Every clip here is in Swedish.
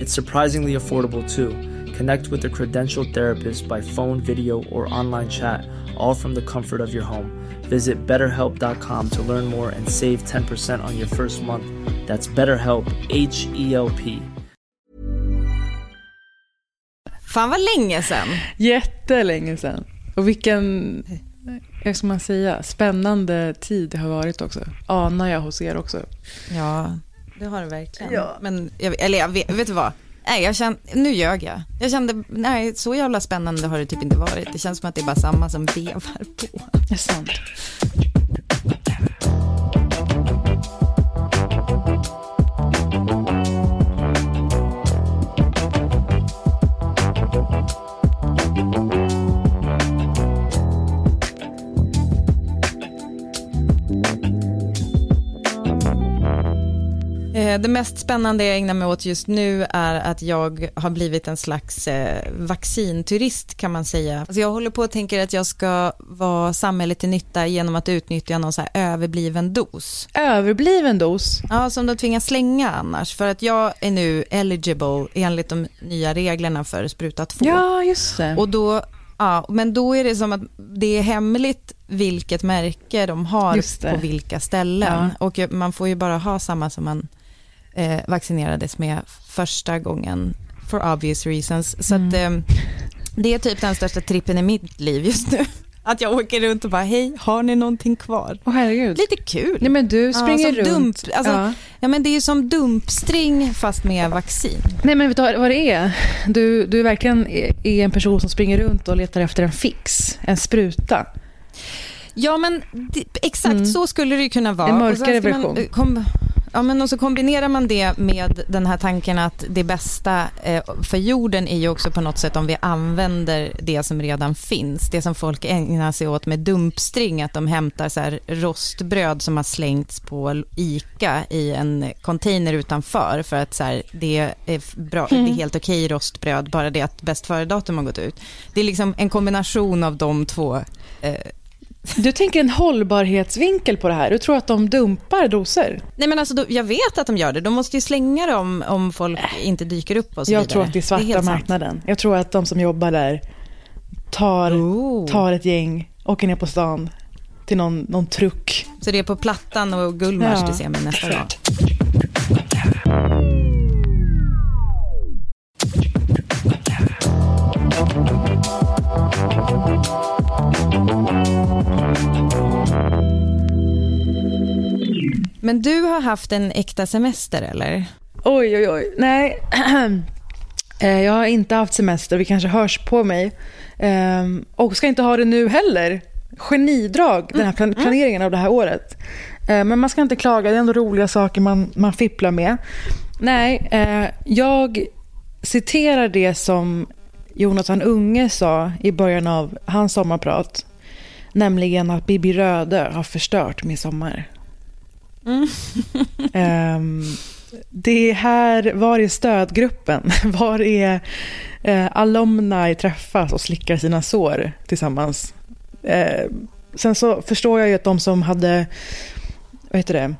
It's surprisingly affordable too. Connect with a credentialed therapist by phone, video, or online chat, all from the comfort of your home. Visit betterhelp.com to learn more and save 10% on your first month. That's BetterHelp, H E L P. Fan vad länge sedan. Jättelänge sedan. Och vilken, vad ska man säga, spännande tid det har varit också. Anar jag hos er också. Ja, det har det verkligen. Men, jag, eller jag vet, vet du vad? Nej, jag kände, nu ljög jag. Jag kände, nej, så jävla spännande har det typ inte varit. Det känns som att det är bara samma som vevar på. Det är sant. Det mest spännande jag ägnar mig åt just nu är att jag har blivit en slags eh, vaccinturist kan man säga. Alltså jag håller på och tänker att jag ska vara samhället till nytta genom att utnyttja någon så här överbliven dos. Överbliven dos. Ja, som de tvingas slänga annars. För att jag är nu eligible enligt de nya reglerna för spruta 2. Ja, just det. Och då, ja, men då är det som att det är hemligt vilket märke de har på vilka ställen. Och man får ju bara ha samma som man eh, vaccinerades med första gången, for obvious reasons. Så att, Mm. eh, det är typ den största trippen i mitt liv just nu. Att jag åker runt och bara, hej, har ni någonting kvar? Herregud. Lite kul. Nej men du springer som runt. Dump, alltså, ja. ja. men det är ju som dumpstring fast med vaccin. Nej men vet du vad det är? Du, du är verkligen är är en person som springer runt och letar efter en fix, en spruta. Ja, men det, exakt så skulle det kunna vara. En mörkare man, version. kom, ja, men och så kombinerar man det med den här tanken att det bästa eh, för jorden är ju också på något sätt om vi använder det som redan finns. Det som folk ägnar sig åt med dumpstring, att de hämtar så rostbröd som har slängts på ICA i en container utanför för att så här, det, är bra, det är helt okej rostbröd, bara det att bäst före-datum har gått ut. Det är liksom en kombination av de två eh, Du tänker en hållbarhetsvinkel på det här. Du tror att de dumpar doser. Nej men alltså, jag vet att de gör det. De måste ju slänga dem om folk inte dyker upp och så Jag vidare. tror att det är svarta helt sant. marknaden. Jag tror att de som jobbar där tar, Oh. tar ett gäng, åker ner på stan till någon, någon truck. Så det är på Plattan och Gullmars Ja. du ser mig nästa gång. Men du har haft en äkta semester eller? Oj, oj, oj. Nej, Eh, jag har inte haft semester. Vi kanske hörs på mig. Ehm, Och ska inte ha det nu heller. Genidrag, den här plan- planeringen av det här året. Eh, Men man ska inte klaga. Det är ändå roliga saker man, man fipplar med. Nej, eh, jag citerar det som Jonathan Unge sa i början av hans sommarprat. Nämligen att Bibi Röde har förstört min sommar. Ehm, det är här, var är stödgruppen? Var är eh, alumni träffas och slickar sina sår tillsammans? Eh, sen så förstår jag ju att de som hade, vad heter det,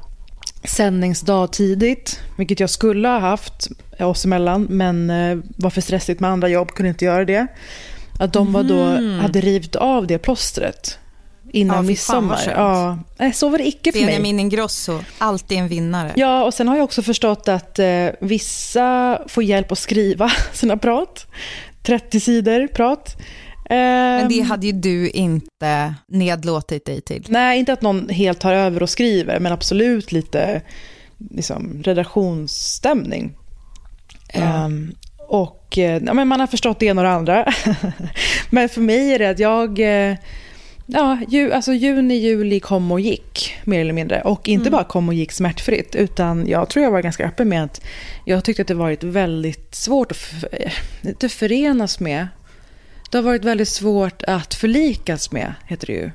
sändningsdag tidigt, vilket jag skulle ha haft oss emellan, men eh, var för stressigt med andra jobb, kunde inte göra det. Att de var då, hade rivit av det plåstret innan Ja, midsommar. Ja, nej, så var det icke för mig. Benjamin Ingrosso, alltid en vinnare. Ja, och sen har jag också förstått att eh, vissa får hjälp att skriva sina prat. 30 sidor prat. Men det Ehm, hade ju du inte nedlåtit dig till. Nej, inte att någon helt tar över och skriver, men absolut lite liksom, redaktionsstämning. Ehm, och eh, ja, men man har förstått det ena och det andra. men för mig är det att jag... eh, Ja, ju, alltså juni, juli kom och gick, mer eller mindre. Och inte bara kom och gick smärtfritt, utan jag tror jag var ganska öppen med att jag tyckte att det varit väldigt svårt att för, inte förenas med. Det har varit väldigt svårt att förlikas med, heter det ju.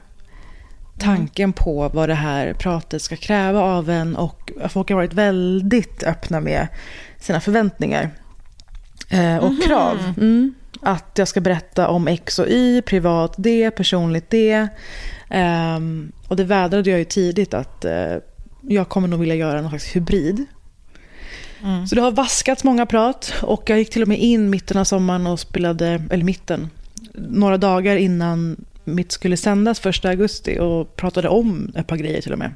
Tanken på vad det här pratet ska kräva av en och folk har varit väldigt öppna med sina förväntningar eh, och krav. Mm. Att jag ska berätta om X och Y, privat det, personligt det. Ehm, och det vädrade jag ju tidigt att eh, jag kommer nog vilja göra någon slags hybrid. Så det har vaskats många prat och jag gick till och med in mitten av sommaren och spelade, eller mitten, några dagar innan mitt skulle sändas första augusti och pratade om ett par grejer till och med.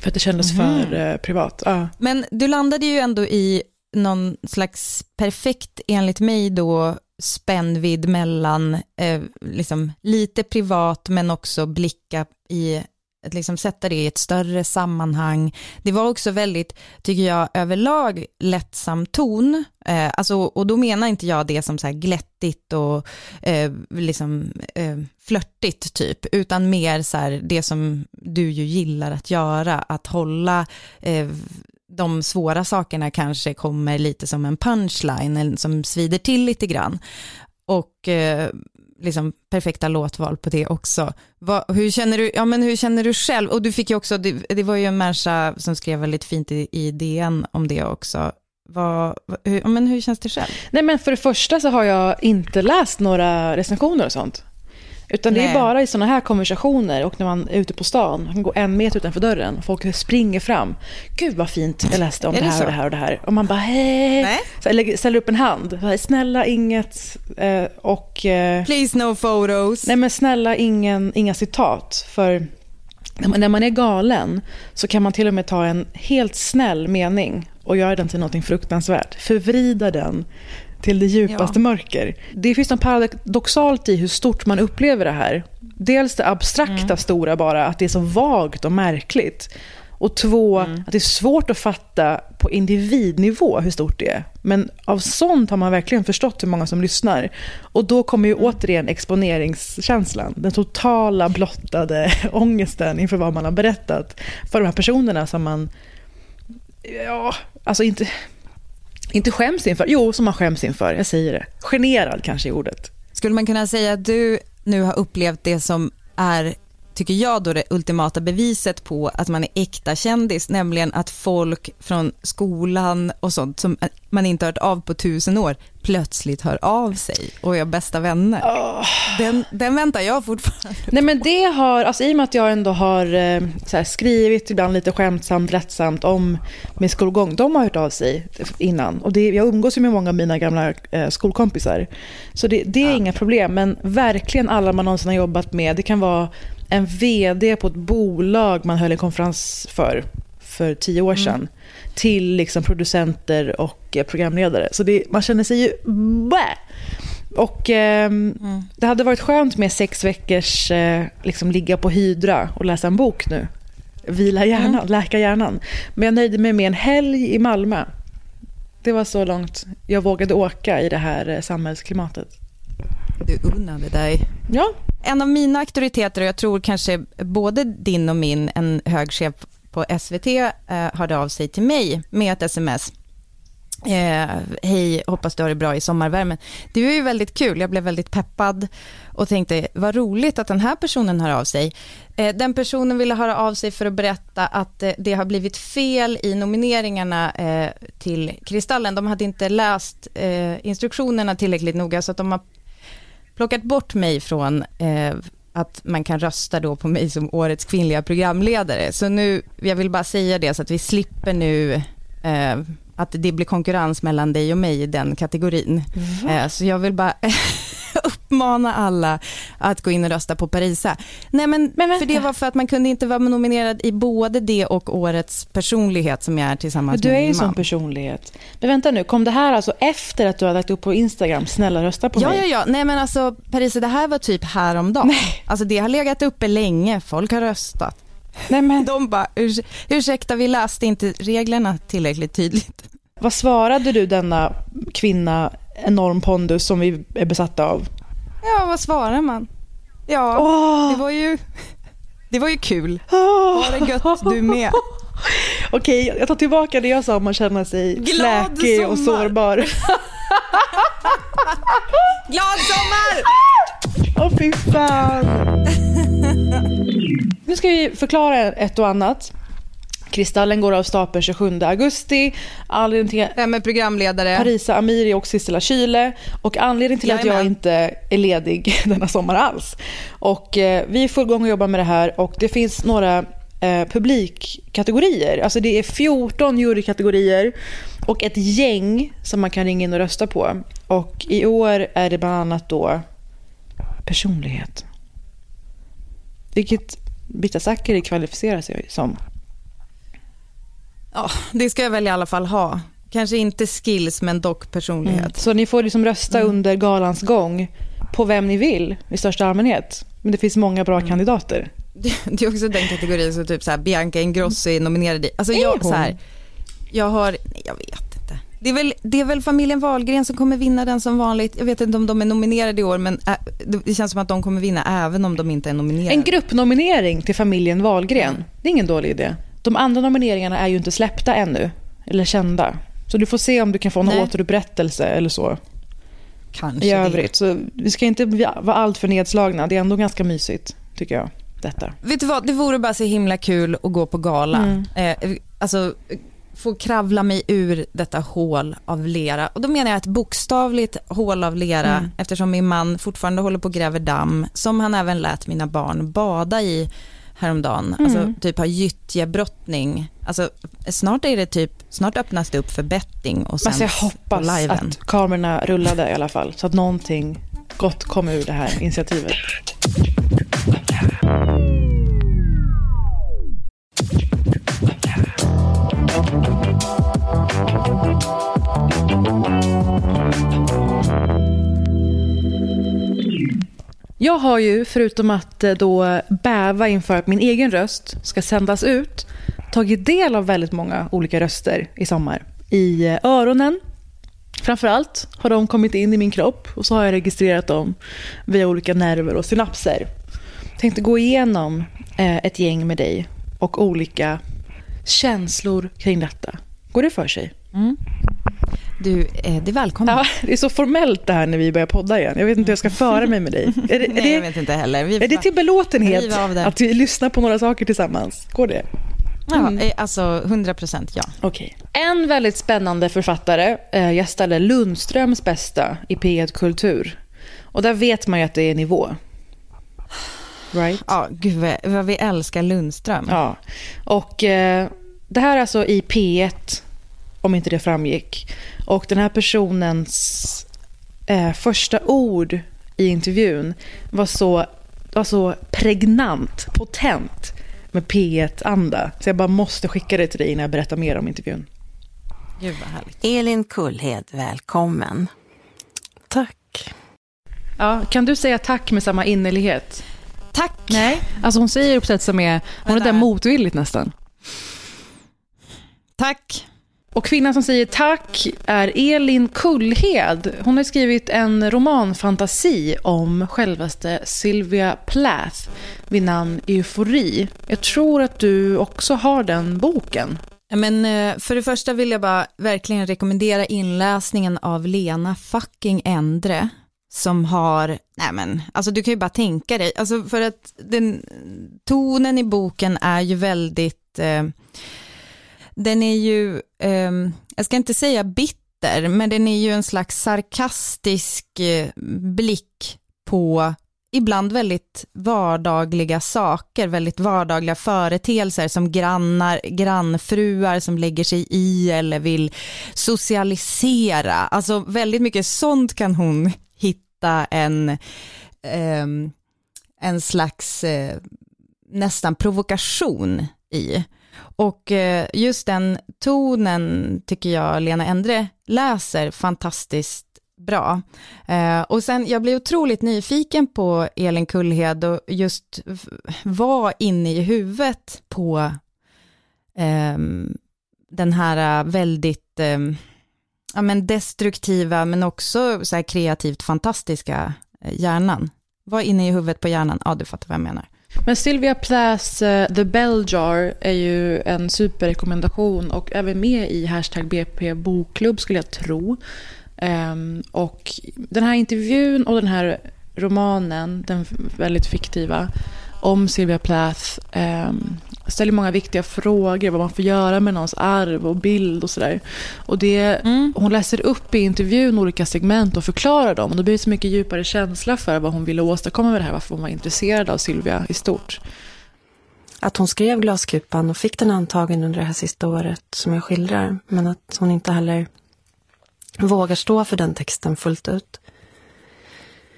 För att det kändes för eh, privat. Ja. Men du landade ju ändå i någon slags perfekt, enligt mig då, spännvidd mellan eh, liksom, lite privat men också blicka i att liksom sätta det i ett större sammanhang. Det var också väldigt, tycker jag, överlag lättsam ton. Eh, alltså, och då menar inte jag det som så här glättigt och eh, liksom eh, flörtigt typ, utan mer så här det som du ju gillar att göra, att hålla eh, de svåra sakerna kanske kommer lite som en punchline, som svider till lite grann. Och eh, liksom perfekta låtval på det också. Va, hur, känner du, ja, men hur känner du själv? Och du fick ju också, det, det var ju en människa som skrev väldigt fint i, i DN om det också. Va, va, hur, ja, men hur känns det själv? Nej, men för det första så har jag inte läst några recensioner och sånt. Utan det är Nej. bara i sådana här konversationer och när man är ute på stan, man kan gå en meter utanför dörren och folk springer fram. Gud vad fint, jag läste om Är det det här så? och det här och det här. Och man bara hej. Nej. Lägger- ställer upp en hand. Snälla inget eh, och... Eh, Please no photos. Nej men snälla ingen, inga citat. För när man, när man är galen så kan man till och med ta en helt snäll mening och göra den till något fruktansvärt. Förvrida den till det djupaste Ja. mörker. Det finns något paradoxalt i hur stort man upplever det här. Dels det abstrakta stora bara, att det är så vagt och märkligt. Och två, att det är svårt att fatta på individnivå hur stort det är. Men av sånt har man verkligen förstått hur många som lyssnar. Och då kommer ju återigen exponeringskänslan. Den totala blottade ångesten inför vad man har berättat för de här personerna som man, ja, alltså inte, inte skäms inför. Jo, som man skäms inför. Jag säger det. Generad kanske är ordet. Skulle man kunna säga att du nu har upplevt det som är, tycker jag då, det ultimata beviset på att man är äkta kändis, nämligen att folk från skolan och sånt som man inte hört av på tusen år plötsligt hör av sig och är bästa vänner. Den, den väntar jag fortfarande. Nej men det har, alltså i och med att jag ändå har eh, här, skrivit ibland lite skämtsamt, lättsamt om min skolgång. De har hört av sig innan. Och det, jag umgås med många av mina gamla eh, skolkompisar. Så det, det är inga problem. Men verkligen alla man någonsin har jobbat med. Det kan vara en VD på ett bolag man höll en konferens för, för tio år sedan. Till liksom producenter och eh, programledare. Så det, man känner sig ju... Bäh! Och ehm, det hade varit skönt med sex veckors eh, liksom ligga på hydra och läsa en bok nu. Vila hjärnan, läka hjärnan. Men jag nöjde mig med en helg i Malmö. Det var så långt jag vågade åka i det här eh, samhällsklimatet. Du unnade dig. Ja, En av mina auktoriteter, och jag tror kanske både din och min, en hög chef på SVT, eh, hörde av sig till mig med ett sms. Eh, Hej, hoppas du har det bra i sommarvärmen. Det är ju väldigt kul, jag blev väldigt peppad och tänkte vad roligt att den här personen hör av sig. Eh, den personen ville höra av sig för att berätta att eh, det har blivit fel i nomineringarna eh, till Kristallen. De hade inte läst eh, instruktionerna tillräckligt noga så att de har plockat bort mig från eh, att man kan rösta då på mig som årets kvinnliga programledare. Så nu, jag vill bara säga det så att vi slipper nu eh, att det blir konkurrens mellan dig och mig i den kategorin. Eh, så jag vill bara uppmana alla att gå in och rösta på Parisa. Nej men, Men för det var för att man kunde inte vara nominerad i både det och årets personlighet som jag är tillsammans du med är ju sån personlighet. Men vänta nu, kom det här alltså efter att du har lagt upp på Instagram, snälla rösta på Ja, mig? ja, ja. Nej, men alltså Parisa, det här var typ häromdagen. Alltså det har legat uppe länge, folk har röstat. Nej, men, De bara, Urs ursäkta vi läste inte reglerna tillräckligt tydligt. Vad svarade du denna kvinna, enorm pondus, som vi är besatta av? Ja, vad svarar man? Ja, Åh! det var ju, det var ju kul. Ha det gött du med. Okej, jag tar tillbaka det jag sa om att känna sig Glad fläkig och sårbar. Glad sommar! Åh fy fan. Nu ska vi förklara ett och annat. Kristallen går av stapeln 27 augusti. Anledningen till Vem är programledare? Parisa Amiri och Sissela Kyle. Och anledningen till att jag inte är ledig denna sommar alls. Och eh, vi är i full gång och jobbar med det här och det finns några eh, publikkategorier. Alltså det är 14 jurykategorier och ett gäng som man kan ringa in och rösta på. Och i år är det bland annat då personlighet. Vilket Britta Zackari kvalificerar sig som. Ja, det ska jag väl i alla fall ha. Kanske inte skills, men dock personlighet. Så ni får liksom rösta under galans gång på vem ni vill i största allmänhet. Men det finns många bra kandidater. Det, det är också den kategorin som typ så här, Bianca Ingrosso är nominerad i. Alltså jag, så här, jag har, nej, jag vet. Det är, väl, det är väl familjen Wahlgren som kommer vinna den som vanligt. Jag vet inte om de är nominerade i år, men äh, det känns som att de kommer vinna även om de inte är nominerade. En gruppnominering till familjen Wahlgren. Det är ingen dålig idé. De andra nomineringarna är ju inte släppta ännu. Eller kända. Så du får se om du kan få någon Nej. återupprättelse eller så Kanske i det. övrigt. Så vi ska inte vara allt för nedslagna. Det är ändå ganska mysigt, tycker jag. Detta. Vet du vad, det vore bara så himla kul att gå på gala. Eh, alltså, få kravla mig ur detta hål av lera. Och då menar jag ett bokstavligt hål av lera, eftersom min man fortfarande håller på och gräver damm, som han även lät mina barn bada i häromdagen. Alltså typ har gyttjebrottning. Alltså snart är det typ, snart öppnas det upp för betting och sen Men så jag på hoppas att kamerorna rullade i alla fall. Så att någonting gott kom ur det här initiativet. Jag har ju, förutom att eh, då bäva inför att min egen röst ska sändas ut, tagit del av väldigt många olika röster i sommar. I eh, öronen, framförallt, har de kommit in i min kropp och så har jag registrerat dem via olika nerver och synapser. Jag Tänkte gå igenom eh, ett gäng med dig och olika känslor kring detta. Går det för sig? Mm. Du, eh, det är välkommen. Ja, det är så formellt det här när vi börjar podda igen. Jag vet inte hur jag ska föra mig med dig. Är det, är Nej, jag vet inte heller. Vi är det till belåtenhet att vi lyssnar på några saker tillsammans? Går det? Ja, eh, alltså 100 procent ja. Okej. En väldigt spännande författare eh, gästade Lundströms bästa i P1 Kultur. Och där vet man ju att det är nivå. Right? Ja, gud vad, vi älskar Lundström. Ja. Och eh, det här är alltså i P1, om inte det framgick. Och den här personens eh, första ord i intervjun var så, var så pregnant, potent med P1-anda. Så jag bara måste skicka det till dig när jag berättar mer om intervjun. Gud vad härligt. Elin Kullhed, välkommen. Tack. Ja, kan du säga tack med samma innerlighet? Tack. Nej. Alltså hon säger på ett sätt som är, hon är där motvilligt nästan. Tack. Och kvinnan som säger tack är Elin Kullhed. Hon har skrivit en romanfantasi om självaste Sylvia Plath vid namn Eufori. Jag tror att du också har den boken. Men, eh, för det första vill jag bara verkligen rekommendera inläsningen av Lena fucking Endre som har, nej men, alltså du kan ju bara tänka dig, alltså för att den, tonen i boken är ju väldigt, eh, den är ju, eh, jag ska inte säga bitter, men den är ju en slags sarkastisk eh, blick på ibland väldigt vardagliga saker, väldigt vardagliga företeelser som grannar, grannfruar som lägger sig i eller vill socialisera. Alltså väldigt mycket sånt kan hon hitta en, eh, en slags eh, nästan provokation i. Och eh, just den tonen tycker jag Lena Endre läser fantastiskt bra. Eh, och sen, jag blev otroligt nyfiken på Elin Kullhed och just vara inne i huvudet på ehm, den här väldigt eh, ja, men destruktiva men också så här kreativt fantastiska eh, hjärnan. Vad inne i huvudet på hjärnan? Ja, du fattar vad jag menar. Men Sylvia Plaths uh, The Bell Jar är ju en superrekommendation och även med i hashtag BP bokklubb skulle jag tro. Um, och den här intervjun och den här romanen, den väldigt fiktiva, om Sylvia Plath um, ställer många viktiga frågor, vad man får göra med någons arv och bild och sådär. Och det, mm. Hon läser upp i intervjun olika segment och förklarar dem. Och då blir det så mycket djupare känsla för vad hon ville åstadkomma med det här, varför hon var intresserad av Sylvia i stort. Att hon skrev Glaskupan och fick den antagen under det här sista året som jag skildrar, men att hon inte heller vågar stå för den texten fullt ut.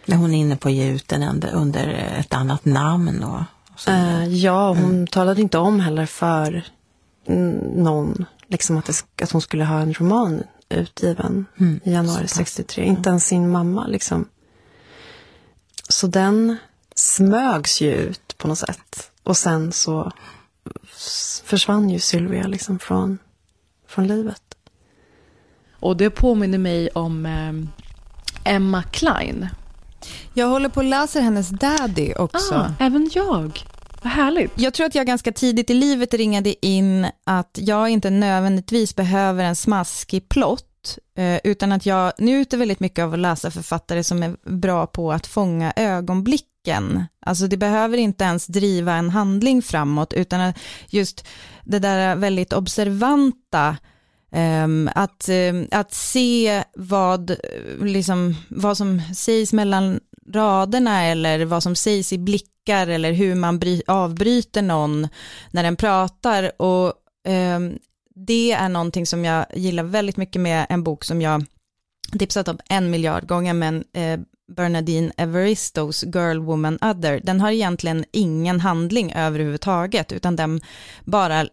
Men hon är inne på att ge ut den under ett annat namn och Uh, ja, hon mm. talade inte om heller för någon liksom att, det, att hon skulle ha en roman utgiven mm. i januari 63. Inte ens sin mamma liksom. Så den smögs ju ut på något sätt. Och sen så försvann ju Sylvia liksom från, från livet. Och det påminner mig om eh, Emma Klein jag håller på att läsa hennes Daddy också. Ah, även jag. Vad härligt. Jag tror att jag ganska tidigt i livet ringade in att jag inte nödvändigtvis behöver en smaskig plott, eh, utan att jag njuter väldigt mycket av att läsa författare som är bra på att fånga ögonblicken. Alltså det behöver inte ens driva en handling framåt, utan just det där väldigt observanta, Ehm, att, ehm, att se vad, liksom, vad som sägs mellan raderna eller vad som sägs i blickar eller hur man bry, avbryter någon när den pratar. Och ehm, det är någonting som jag gillar väldigt mycket med en bok som jag tipsat om en miljard gånger, men eh, Bernadine Everistos Girl, Woman, Other, den har egentligen ingen handling överhuvudtaget, utan den bara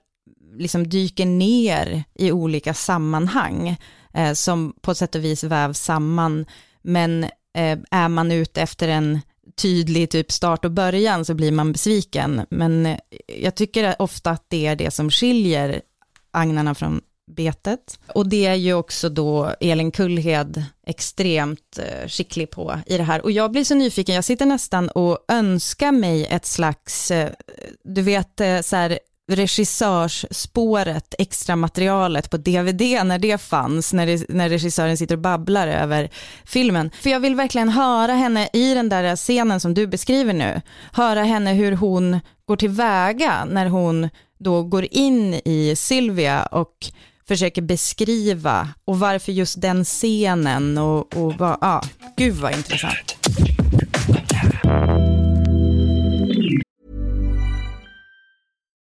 liksom dyker ner i olika sammanhang eh, som på sätt och vis vävs samman. Men eh, är man ute efter en tydlig typ start och början så blir man besviken. Men eh, jag tycker ofta att det är det som skiljer agnarna från betet. Och det är ju också då Elin Kullhed extremt eh, skicklig på i det här. Och jag blir så nyfiken, jag sitter nästan och önskar mig ett slags, eh, du vet, eh, så här regissörsspåret, extra materialet på DVD när det fanns, när, det, när regissören sitter och babblar över filmen. För jag vill verkligen höra henne i den där scenen som du beskriver nu, höra henne hur hon går tillväga när hon då går in i Sylvia och försöker beskriva och varför just den scenen och, och vad, ja, gud vad intressant.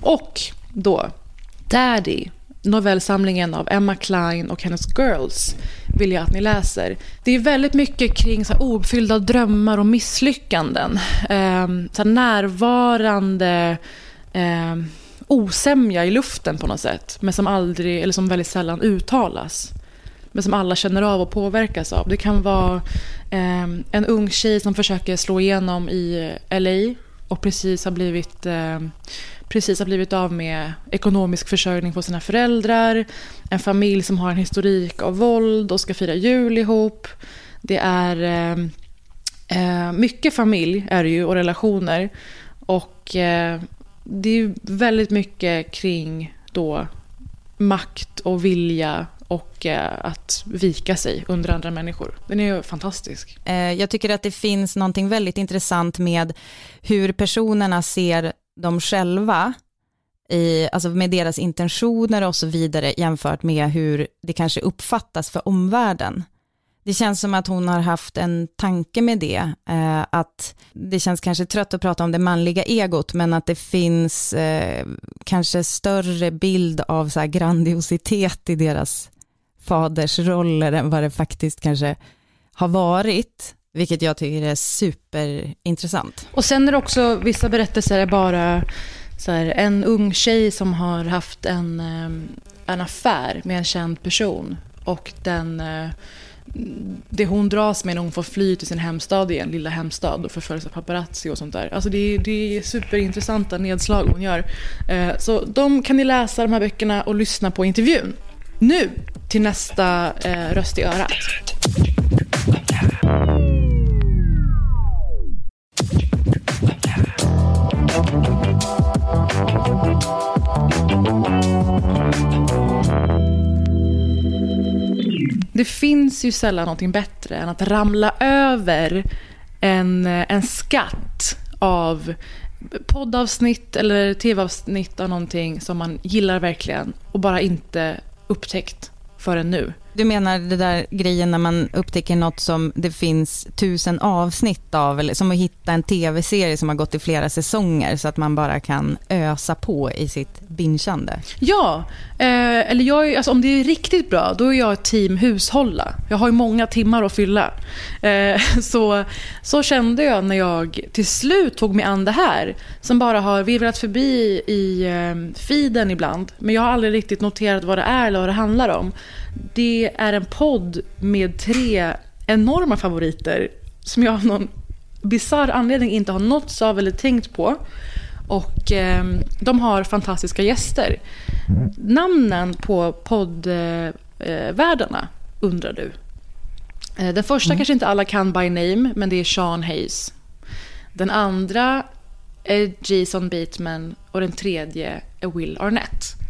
Och då, Daddy, novellsamlingen av Emma Klein och hennes Girls vill jag att ni läser. Det är väldigt mycket kring så här ouppfyllda drömmar och misslyckanden. Eh, så närvarande eh, osämja i luften på något sätt. Men som aldrig, eller som väldigt sällan uttalas. Men som alla känner av och påverkas av. Det kan vara eh, en ung tjej som försöker slå igenom i eh, LA och precis har blivit eh, precis har blivit av med ekonomisk försörjning på sina föräldrar. En familj som har en historik av våld och ska fira jul ihop. Det är eh, eh mycket familj är det ju och relationer. Och eh, det är väldigt mycket kring då makt och vilja och eh, att vika sig under andra människor. Den är ju fantastisk. Eh, jag tycker att det finns någonting väldigt intressant med hur personerna ser dem själva, i, alltså med deras intentioner och så vidare jämfört med hur det kanske uppfattas för omvärlden. Det känns som att hon har haft en tanke med det, eh, att det känns kanske trött att prata om det manliga egot, men att det finns eh, kanske större bild av så grandiositet i deras fadersroller än vad det faktiskt kanske har varit, vilket jag tycker är superintressant. Och sen är det också, vissa berättelser är bara så här, en ung tjej som har haft en, eh, en affär med en känd person och den eh, det hon dras med när hon får fly till sin hemstad igen, lilla hemstad och förföljs av paparazzi och sånt där. Alltså det, är, det är superintressanta nedslag hon gör. Eh, så de kan ni läsa de här böckerna och lyssna på intervjun. Nu till nästa eh, röst i örat. Det finns ju sällan någonting bättre än att ramla över en, eh, en skatt av poddavsnitt eller tv-avsnitt av någonting som man gillar verkligen och bara inte upptäckt förrän nu. Du menar det där grejen när man upptäcker något som det finns tusen avsnitt av, eller som att hitta en tv-serie som har gått i flera säsonger så att man bara kan ösa på i sitt bingeande? Ja, eh, eller jag, alltså om det är riktigt bra då är jag ett team hushålla. Jag har ju många timmar att fylla. Eh, så, så kände jag när jag till slut tog mig an det här som bara har virvlat förbi i eh, feeden ibland. Men jag har aldrig riktigt noterat vad det är eller vad det handlar om. Det är en podd med tre enorma favoriter som jag av någon bisarr anledning inte har nåtts av eller tänkt på. Och eh, de har fantastiska gäster. Namnen på poddvärdarna eh, undrar du. Eh, den första mm. kanske inte alla kan by name, men det är Sean Hayes. Den andra är Jason Bateman och den tredje är Will Arnett.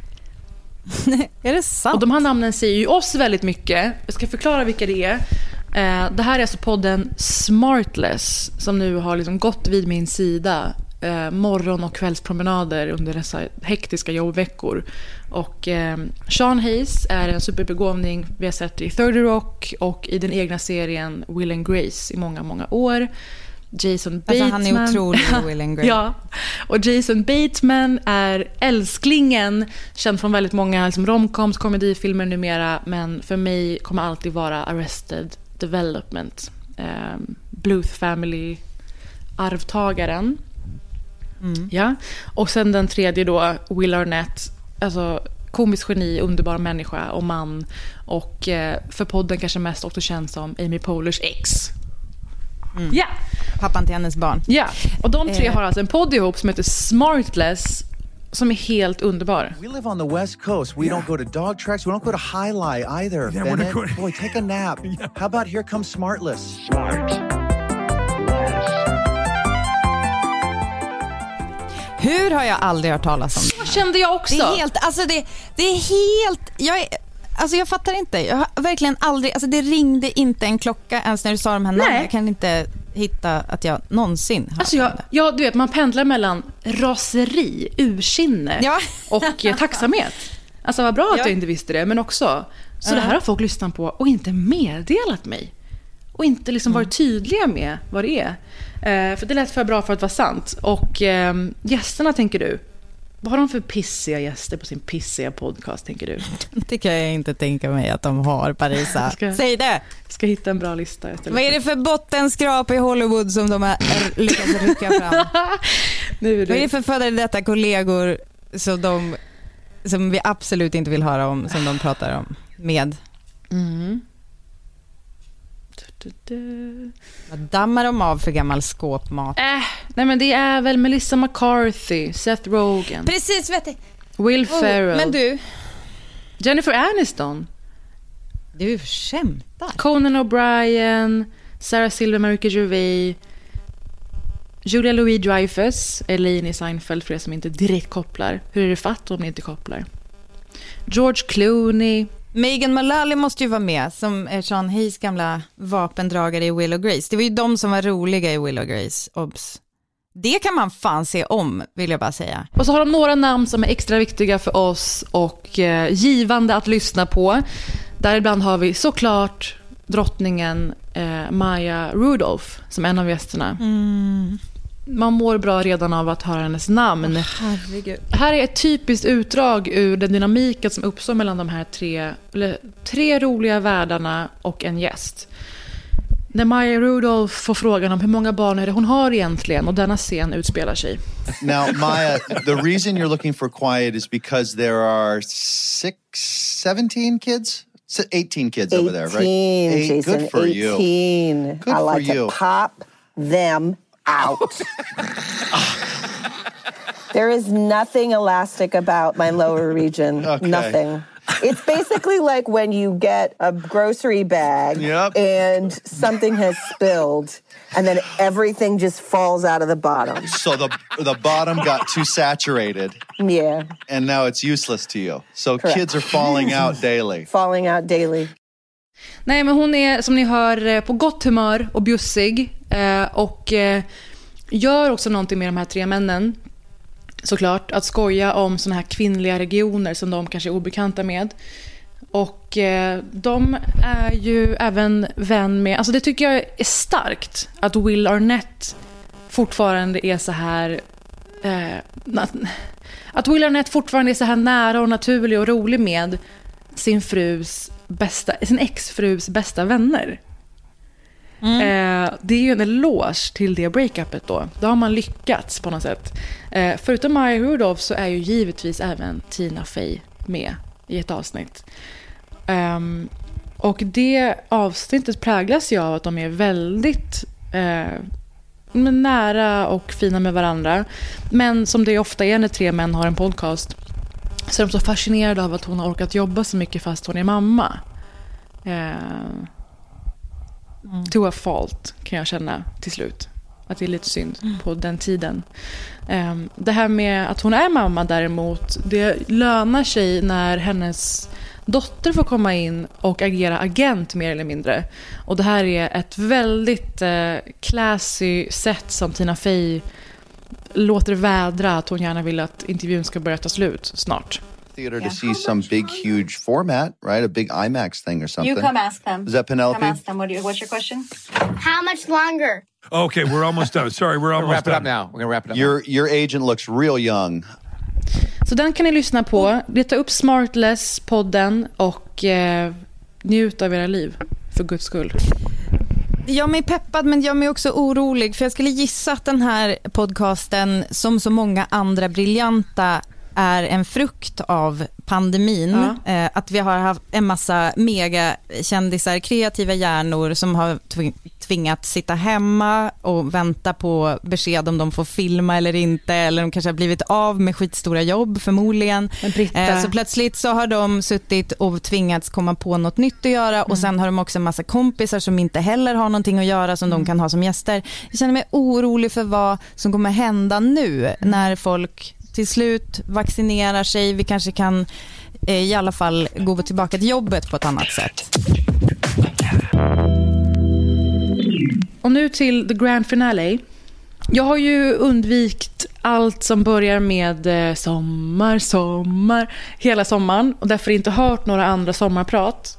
är det sant? Och de här namnen säger ju oss väldigt mycket. Jag ska förklara vilka det är. Eh, det här är alltså podden Smartless som nu har liksom gått vid min sida eh, morgon och kvällspromenader under dessa hektiska jobbveckor. Och eh, Sean Hayes är en superbegåvning vi har sett i 30 Rock och i den egna serien Will and Grace i många, många år. Jason Bateman. Alltså han är otrolig, Will and Grace. ja. Och Jason Bateman är älsklingen, känd från väldigt många liksom, romcoms, komedifilmer numera. Men för mig kommer alltid vara Arrested Development. Eh, Bluth Family, arvtagaren. Mm. Ja. Och sen den tredje då, Will Arnett. Alltså komiskt geni, underbar människa och man. Och eh, för podden kanske mest också känd som Amy Polers ex. Mm. Ja. Pappan till hennes barn. Ja, och de tre eh. har alltså en podd ihop som heter Smartless som är helt underbar. We live on the west coast. We yeah. don't go to dog tracks. We don't go to High Lie either. Yeah, Bennett. Boy, take a nap. yeah. How about Here Comes Smartless? Smart. Hur har jag aldrig hört talas om det? Så kände jag också. Det är helt, alltså det, det är helt, jag är, Alltså jag fattar inte. Jag har verkligen aldrig, alltså det ringde inte en klocka ens när du sa de här namnen. Jag kan inte hitta att jag någonsin har alltså jag, Ja, du vet man pendlar mellan raseri, ursinne ja. och eh, tacksamhet. Alltså vad bra att ja. jag inte visste det, men också så uh. det här har folk lyssnat på och inte meddelat mig. Och inte liksom mm. varit tydliga med vad det är. Uh, för det lät för bra för att vara sant. Och uh, gästerna tänker du, vad har de för pissiga gäster på sin pissiga podcast, tänker du? Det kan jag inte tänka mig att de har, Parisa. Ska, Säg det! ska hitta en bra lista. Vad är det för bottenskrap i Hollywood som de har lyckats rycka fram? nu är Vad är det för före detta kollegor som, de, som vi absolut inte vill höra om, som de pratar om med? Mm. Vad dammar de av för gammal skåpmat? Äh, nej men det är väl Melissa McCarthy, Seth Rogen. Precis, vet du. Will oh, Ferrell. Men du. Jennifer Aniston. Du skämtar? Conan O'Brien, Sarah Silverman, Ricky Gervais. Julia Louis-Dreyfus, Elaine i Seinfeld för er som inte direkt kopplar. Hur är det fatt om ni inte kopplar? George Clooney. Megan Mullally måste ju vara med, som är Sean Hayes gamla vapendragare i Will och Grace. Det var ju de som var roliga i Will och Grace, obs. Det kan man fan se om, vill jag bara säga. Och så har de några namn som är extra viktiga för oss och eh, givande att lyssna på. Däribland har vi såklart drottningen eh, Maya Rudolph som en av gästerna. Mm. Man mår bra redan av att höra hennes namn. Herregud. Här är ett typiskt utdrag ur den dynamiken som uppstår mellan de här tre, eller, tre roliga världarna och en gäst. När Maya Rudolph får frågan om hur många barn är det hon har egentligen och denna scen utspelar sig. Now, Maya, the reason you're looking for quiet is because there are six, 17 kids? S- 18 kids over there, right? 18, Eight. Jason, Good for you. 18. Good I for like you. to pop them out. there is nothing elastic about my lower region. Okay. Nothing. It's basically like when you get a grocery bag Yep. and something has spilled and then everything just falls out of the bottom. So the the bottom got too saturated, Yeah, and now it's useless to you. So Correct. kids are falling out daily. falling out daily. Nej, men hon är som ni hör eh, på gott humör och bjussig. Eh, och eh, gör också någonting med de här tre männen. Såklart, att skoja om såna här kvinnliga regioner som de kanske är obekanta med. Och eh, de är ju även vän med, alltså det tycker jag är starkt, att Will Arnett fortfarande är så här, eh, att Will Arnett fortfarande är så här nära och naturlig och rolig med sin frus bästa, sin exfrus bästa vänner. Mm. Eh, det är ju en eloge till det breakupet då. Då har man lyckats på något sätt. Eh, förutom Maya Rudolph så är ju givetvis även Tina Fey med i ett avsnitt. Um, och det avsnittet präglas ju av att de är väldigt eh, nära och fina med varandra. Men som det ofta är när tre män har en podcast så är de så fascinerade av att hon har orkat jobba så mycket fast hon är mamma. Eh, To a fault kan jag känna till slut. Att det är lite synd på den tiden. Eh, det här med att hon är mamma däremot, det lönar sig när hennes dotter får komma in och agera agent mer eller mindre. Och det här är ett väldigt eh, classy sätt som Tina Fey låter vädra att hon gärna vill att intervjun ska börja ta slut snart. Theater to see some big, huge format, right? A big IMAX thing or something. You come ask them. Is that Penelope? Come ask them. What do you, what's your question? How much longer? Okay, we're almost done. Sorry, we're almost wrap it done. up now. We're gonna wrap it up. Your your agent looks real young. Så den kan ni lyssna på. Leta upp Smartless-podden och eh, njut av era liv, för guds skull. Det gör mig peppad men gör mig också orolig för jag skulle gissa att den här podcasten som så många andra briljanta är en frukt av pandemin. Eh, att vi har haft en massa megakändisar, kreativa hjärnor som har tv- tvingats sitta hemma och vänta på besked om de får filma eller inte. Eller de kanske har blivit av med skitstora jobb förmodligen. Eh, så plötsligt så har de suttit och tvingats komma på något nytt att göra och sen har de också en massa kompisar som inte heller har någonting att göra som de kan ha som gäster. Jag känner mig orolig för vad som kommer hända nu när folk till slut vaccinerar sig. Vi kanske kan eh, i alla fall gå tillbaka till jobbet på ett annat sätt. Och nu till the grand finale. Jag har ju undvikit allt som börjar med eh, sommar, sommar, hela sommaren och därför inte hört några andra sommarprat.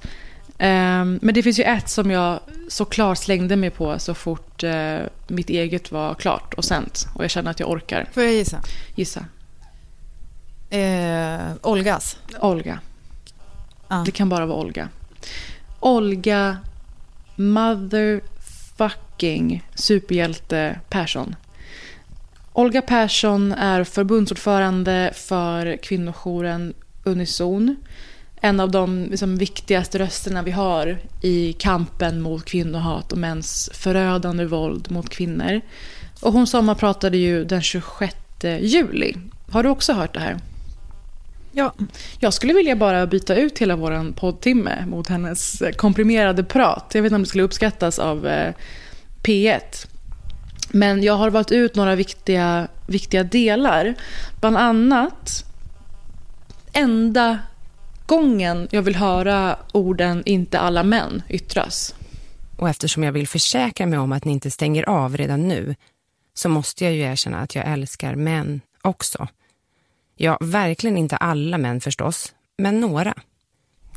Ehm, men det finns ju ett som jag såklart slängde mig på så fort eh, mitt eget var klart och sänt och jag känner att jag orkar. Får jag gissa? Gissa. Eh, Olgas. Olga. Det kan bara vara Olga. Olga motherfucking superhjälte Persson. Olga Persson är förbundsordförande för kvinnojouren Unison. En av de liksom, viktigaste rösterna vi har i kampen mot kvinnohat och mäns förödande våld mot kvinnor. Och hon sommarpratade ju den 26 juli. Har du också hört det här? Ja. Jag skulle vilja bara byta ut hela vår poddtimme mot hennes eh, komprimerade prat. Jag vet inte om det skulle uppskattas av eh, P1. Men jag har valt ut några viktiga, viktiga delar. Bland annat enda gången jag vill höra orden inte alla män yttras. Och eftersom jag vill försäkra mig om att ni inte stänger av redan nu så måste jag ju erkänna att jag älskar män också. Ja, verkligen inte alla män förstås, men några.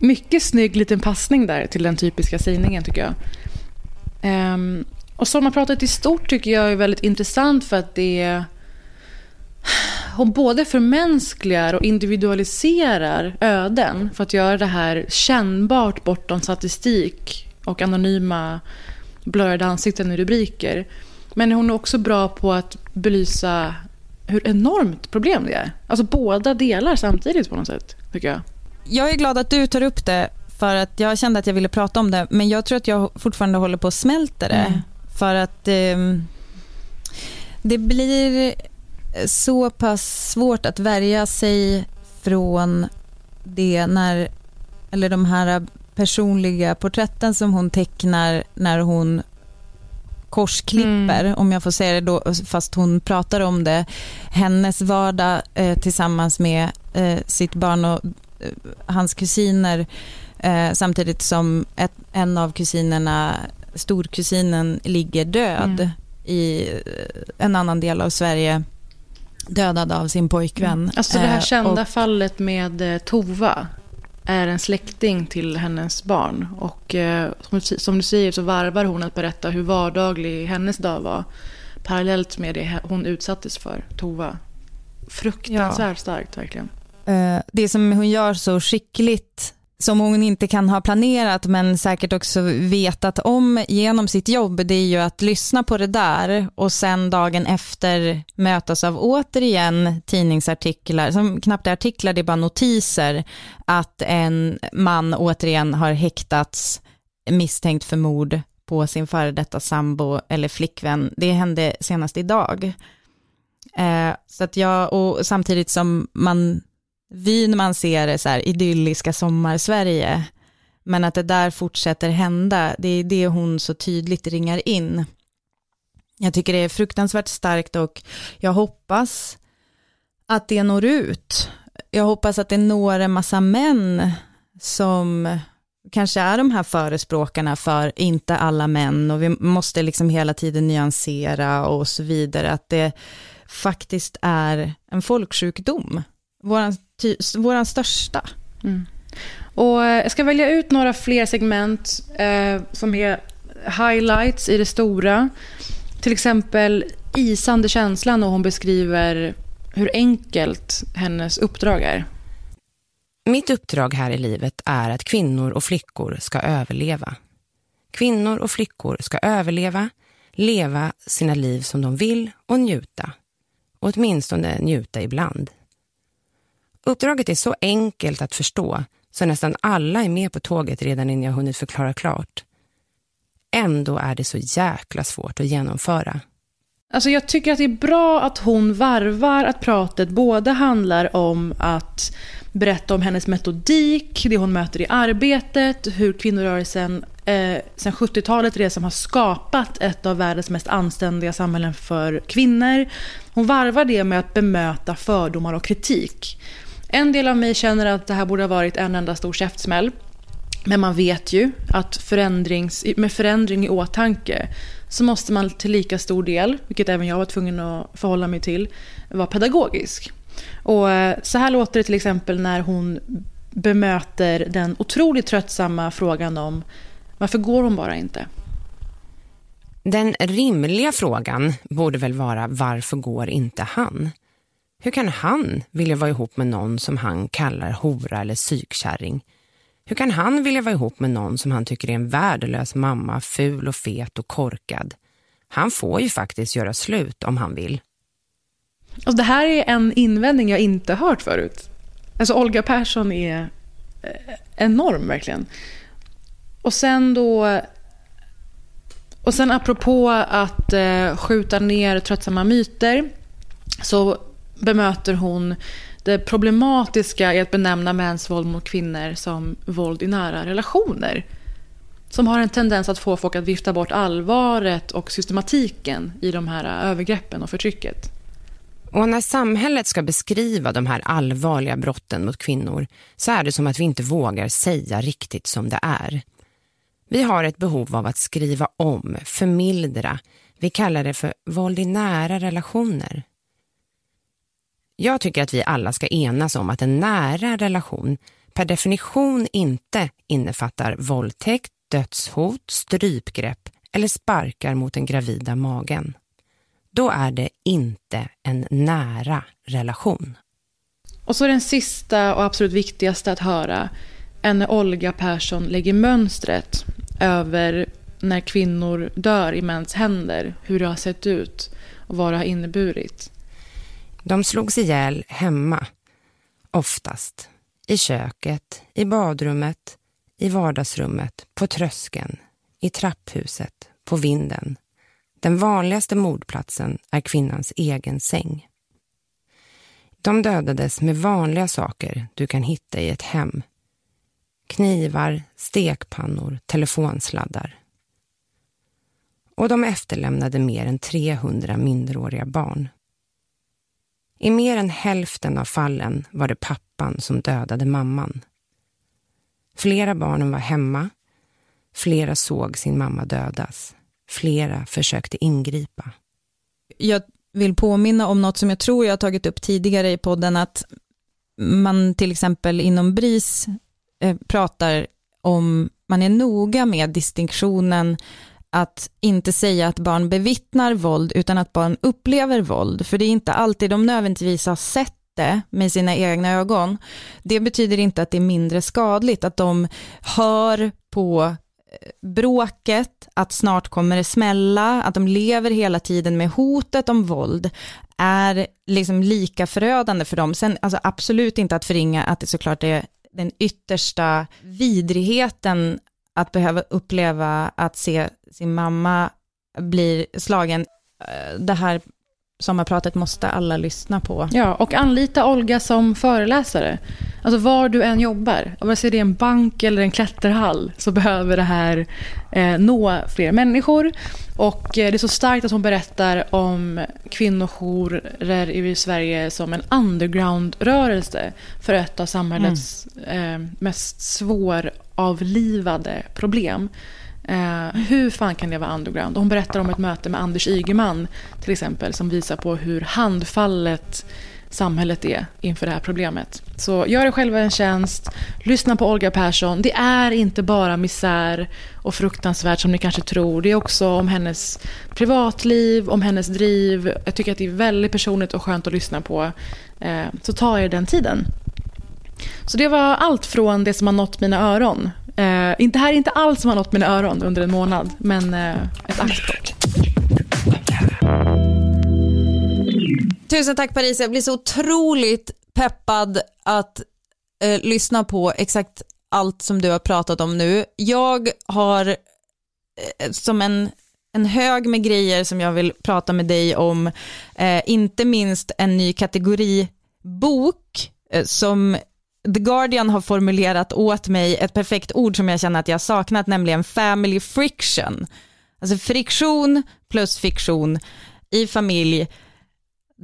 Mycket snygg liten passning där till den typiska sägningen tycker jag. Um, och sommarpratet i stort tycker jag är väldigt intressant för att det hon både förmänskligar och individualiserar öden för att göra det här kännbart bortom statistik och anonyma blurrade ansikten i rubriker. Men hon är också bra på att belysa hur enormt problem det är. Alltså båda delar samtidigt på något sätt, tycker jag. Jag är glad att du tar upp det, för att jag kände att jag ville prata om det, men jag tror att jag fortfarande håller på att smälta det. Mm. För att eh, det blir så pass svårt att värja sig från det när, eller de här personliga porträtten som hon tecknar när hon korsklipper, mm. om jag får säga det då, fast hon pratar om det. Hennes vardag eh, tillsammans med eh, sitt barn och eh, hans kusiner, eh, samtidigt som ett, en av kusinerna, storkusinen, ligger död mm. i eh, en annan del av Sverige dödad av sin pojkvän. Mm. Alltså det här eh, kända och, fallet med Tova är en släkting till hennes barn. Och eh, som du säger så varvar hon att berätta hur vardaglig hennes dag var. Parallellt med det hon utsattes för, Tova. Fruktansvärt ja. starkt verkligen. Eh, det som hon gör så skickligt som hon inte kan ha planerat men säkert också vetat om genom sitt jobb, det är ju att lyssna på det där och sen dagen efter mötas av återigen tidningsartiklar, som knappt är artiklar, det är bara notiser, att en man återigen har häktats misstänkt för mord på sin före detta sambo eller flickvän. Det hände senast idag. Eh, så att jag, och samtidigt som man vyn man ser är så här idylliska sommar-Sverige, men att det där fortsätter hända, det är det hon så tydligt ringar in. Jag tycker det är fruktansvärt starkt och jag hoppas att det når ut. Jag hoppas att det når en massa män som kanske är de här förespråkarna för inte alla män och vi måste liksom hela tiden nyansera och så vidare, att det faktiskt är en folksjukdom våran, våran största. Mm. Och eh, jag ska välja ut några fler segment eh, som är highlights i det stora. Till exempel isande känslan och hon beskriver hur enkelt hennes uppdrag är. Mitt uppdrag här i livet är att kvinnor och flickor ska överleva. Kvinnor och flickor ska överleva, leva sina liv som de vill och njuta. Och åtminstone njuta ibland. Uppdraget är så enkelt att förstå så nästan alla är med på tåget redan innan jag hunnit förklara klart. Ändå är det så jäkla svårt att genomföra. Alltså jag tycker att det är bra att hon varvar att pratet både handlar om att berätta om hennes metodik, det hon möter i arbetet, hur kvinnorörelsen eh, sen 70-talet redan har skapat ett av världens mest anständiga samhällen för kvinnor. Hon varvar det med att bemöta fördomar och kritik. En del av mig känner att det här borde ha varit en enda stor käftsmäll. Men man vet ju att förändrings, med förändring i åtanke så måste man till lika stor del, vilket även jag var tvungen att förhålla mig till, vara pedagogisk. Och eh, så här låter det till exempel när hon bemöter den otroligt tröttsamma frågan om varför går hon bara inte? Den rimliga frågan borde väl vara varför går inte han? Hur kan han vilja vara ihop med någon som han kallar hora eller psykkärring? Hur kan han vilja vara ihop med någon som han tycker är en värdelös mamma, ful och fet och korkad? Han får ju faktiskt göra slut om han vill. Alltså det här är en invändning jag inte hört förut. Alltså Olga Persson är eh, enorm verkligen. Och sen då... Och sen apropå att eh, skjuta ner tröttsamma myter så bemöter hon det problematiska i att benämna mäns våld mot kvinnor som våld i nära relationer. som har en tendens att få folk att vifta bort allvaret och systematiken i de här övergreppen och förtrycket. Och när samhället ska beskriva de här allvarliga brotten mot kvinnor så är det som att vi inte vågar säga riktigt som det är. Vi har ett behov av att skriva om, förmildra. Vi kallar det för våld i nära relationer. Jag tycker att vi alla ska enas om att en nära relation per definition inte innefattar våldtäkt, dödshot, strypgrepp eller sparkar mot den gravida magen. Då är det inte en nära relation. Och så den sista och absolut viktigaste att höra är när Olga Persson lägger mönstret över när kvinnor dör i mäns händer, hur det har sett ut och vad det har inneburit. De slogs ihjäl hemma, oftast. I köket, i badrummet, i vardagsrummet, på tröskeln, i trapphuset, på vinden. Den vanligaste mordplatsen är kvinnans egen säng. De dödades med vanliga saker du kan hitta i ett hem. Knivar, stekpannor, telefonsladdar. Och de efterlämnade mer än 300 minderåriga barn. I mer än hälften av fallen var det pappan som dödade mamman. Flera barnen var hemma. Flera såg sin mamma dödas. Flera försökte ingripa. Jag vill påminna om något som jag tror jag har tagit upp tidigare i podden, att man till exempel inom BRIS eh, pratar om, man är noga med distinktionen att inte säga att barn bevittnar våld utan att barn upplever våld. För det är inte alltid de nödvändigtvis har sett det med sina egna ögon. Det betyder inte att det är mindre skadligt, att de hör på eh, bråket, att snart kommer det smälla, att de lever hela tiden med hotet om våld är liksom lika förödande för dem. Sen alltså absolut inte att förringa att det såklart är den yttersta vidrigheten att behöva uppleva att se sin mamma bli slagen. Eh, det här sommarpratet måste alla lyssna på. Ja, och anlita Olga som föreläsare. Alltså var du än jobbar, vare sig det är en bank eller en klätterhall, så behöver det här eh, nå fler människor. Och eh, det är så starkt att hon berättar om kvinnojourer i Sverige som en underground-rörelse för ett av samhällets mm. eh, mest avlivade problem. Eh, hur fan kan det vara underground? hon berättar om ett möte med Anders Ygeman till exempel som visar på hur handfallet samhället är inför det här problemet. Så gör er själva en tjänst, lyssna på Olga Persson. Det är inte bara misär och fruktansvärt som ni kanske tror. Det är också om hennes privatliv, om hennes driv. Jag tycker att det är väldigt personligt och skönt att lyssna på. Eh, så ta er den tiden. Så det var allt från det som har nått mina öron. Eh, det här är inte allt som har nått mina öron under en månad, men eh, ett axplock. Tusen tack Paris, jag blir så otroligt peppad att eh, lyssna på exakt allt som du har pratat om nu. Jag har eh, som en, en hög med grejer som jag vill prata med dig om, eh, inte minst en ny kategori bok eh, som The Guardian har formulerat åt mig ett perfekt ord som jag känner att jag saknat, nämligen family friction. Alltså friktion plus fiktion i familj.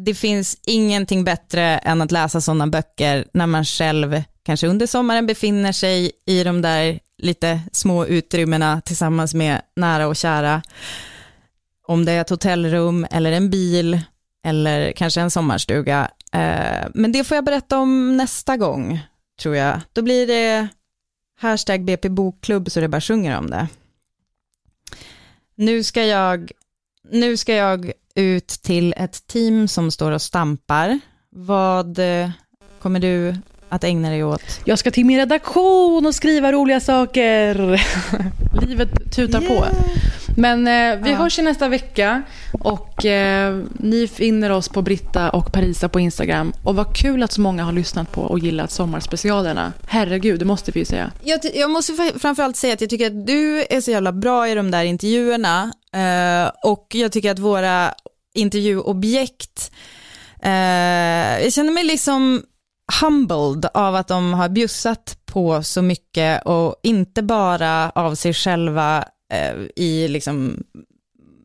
Det finns ingenting bättre än att läsa sådana böcker när man själv kanske under sommaren befinner sig i de där lite små utrymmena tillsammans med nära och kära. Om det är ett hotellrum eller en bil eller kanske en sommarstuga. Eh, men det får jag berätta om nästa gång tror jag. Då blir det hashtag BP Bokklubb så det bara sjunger om det. Nu ska jag, nu ska jag ut till ett team som står och stampar. Vad eh, kommer du att ägna dig åt? Jag ska till min redaktion och skriva roliga saker. Livet tutar yeah. på. Men eh, vi ja. hörs i nästa vecka och eh, ni finner oss på Britta och Parisa på Instagram. Och vad kul att så många har lyssnat på och gillat sommarspecialerna. Herregud, det måste vi ju säga. Jag, jag måste framförallt säga att jag tycker att du är så jävla bra i de där intervjuerna eh, och jag tycker att våra intervjuobjekt, eh, jag känner mig liksom humbled av att de har bjussat på så mycket och inte bara av sig själva Eh, i liksom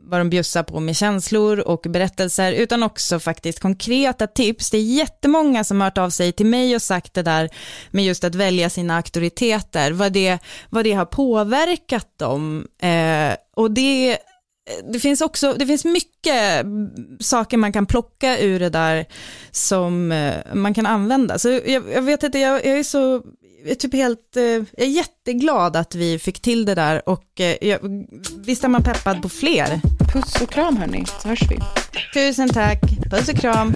vad de bjussar på med känslor och berättelser, utan också faktiskt konkreta tips. Det är jättemånga som har hört av sig till mig och sagt det där med just att välja sina auktoriteter, vad det, vad det har påverkat dem. Eh, och det, det finns också, det finns mycket saker man kan plocka ur det där som eh, man kan använda. Så jag, jag vet inte, jag, jag är så är typ helt, eh, jag är jätteglad att vi fick till det där och eh, jag, visst är man peppad på fler. Puss och kram hörni, så hörs vi. Tusen tack, puss och kram.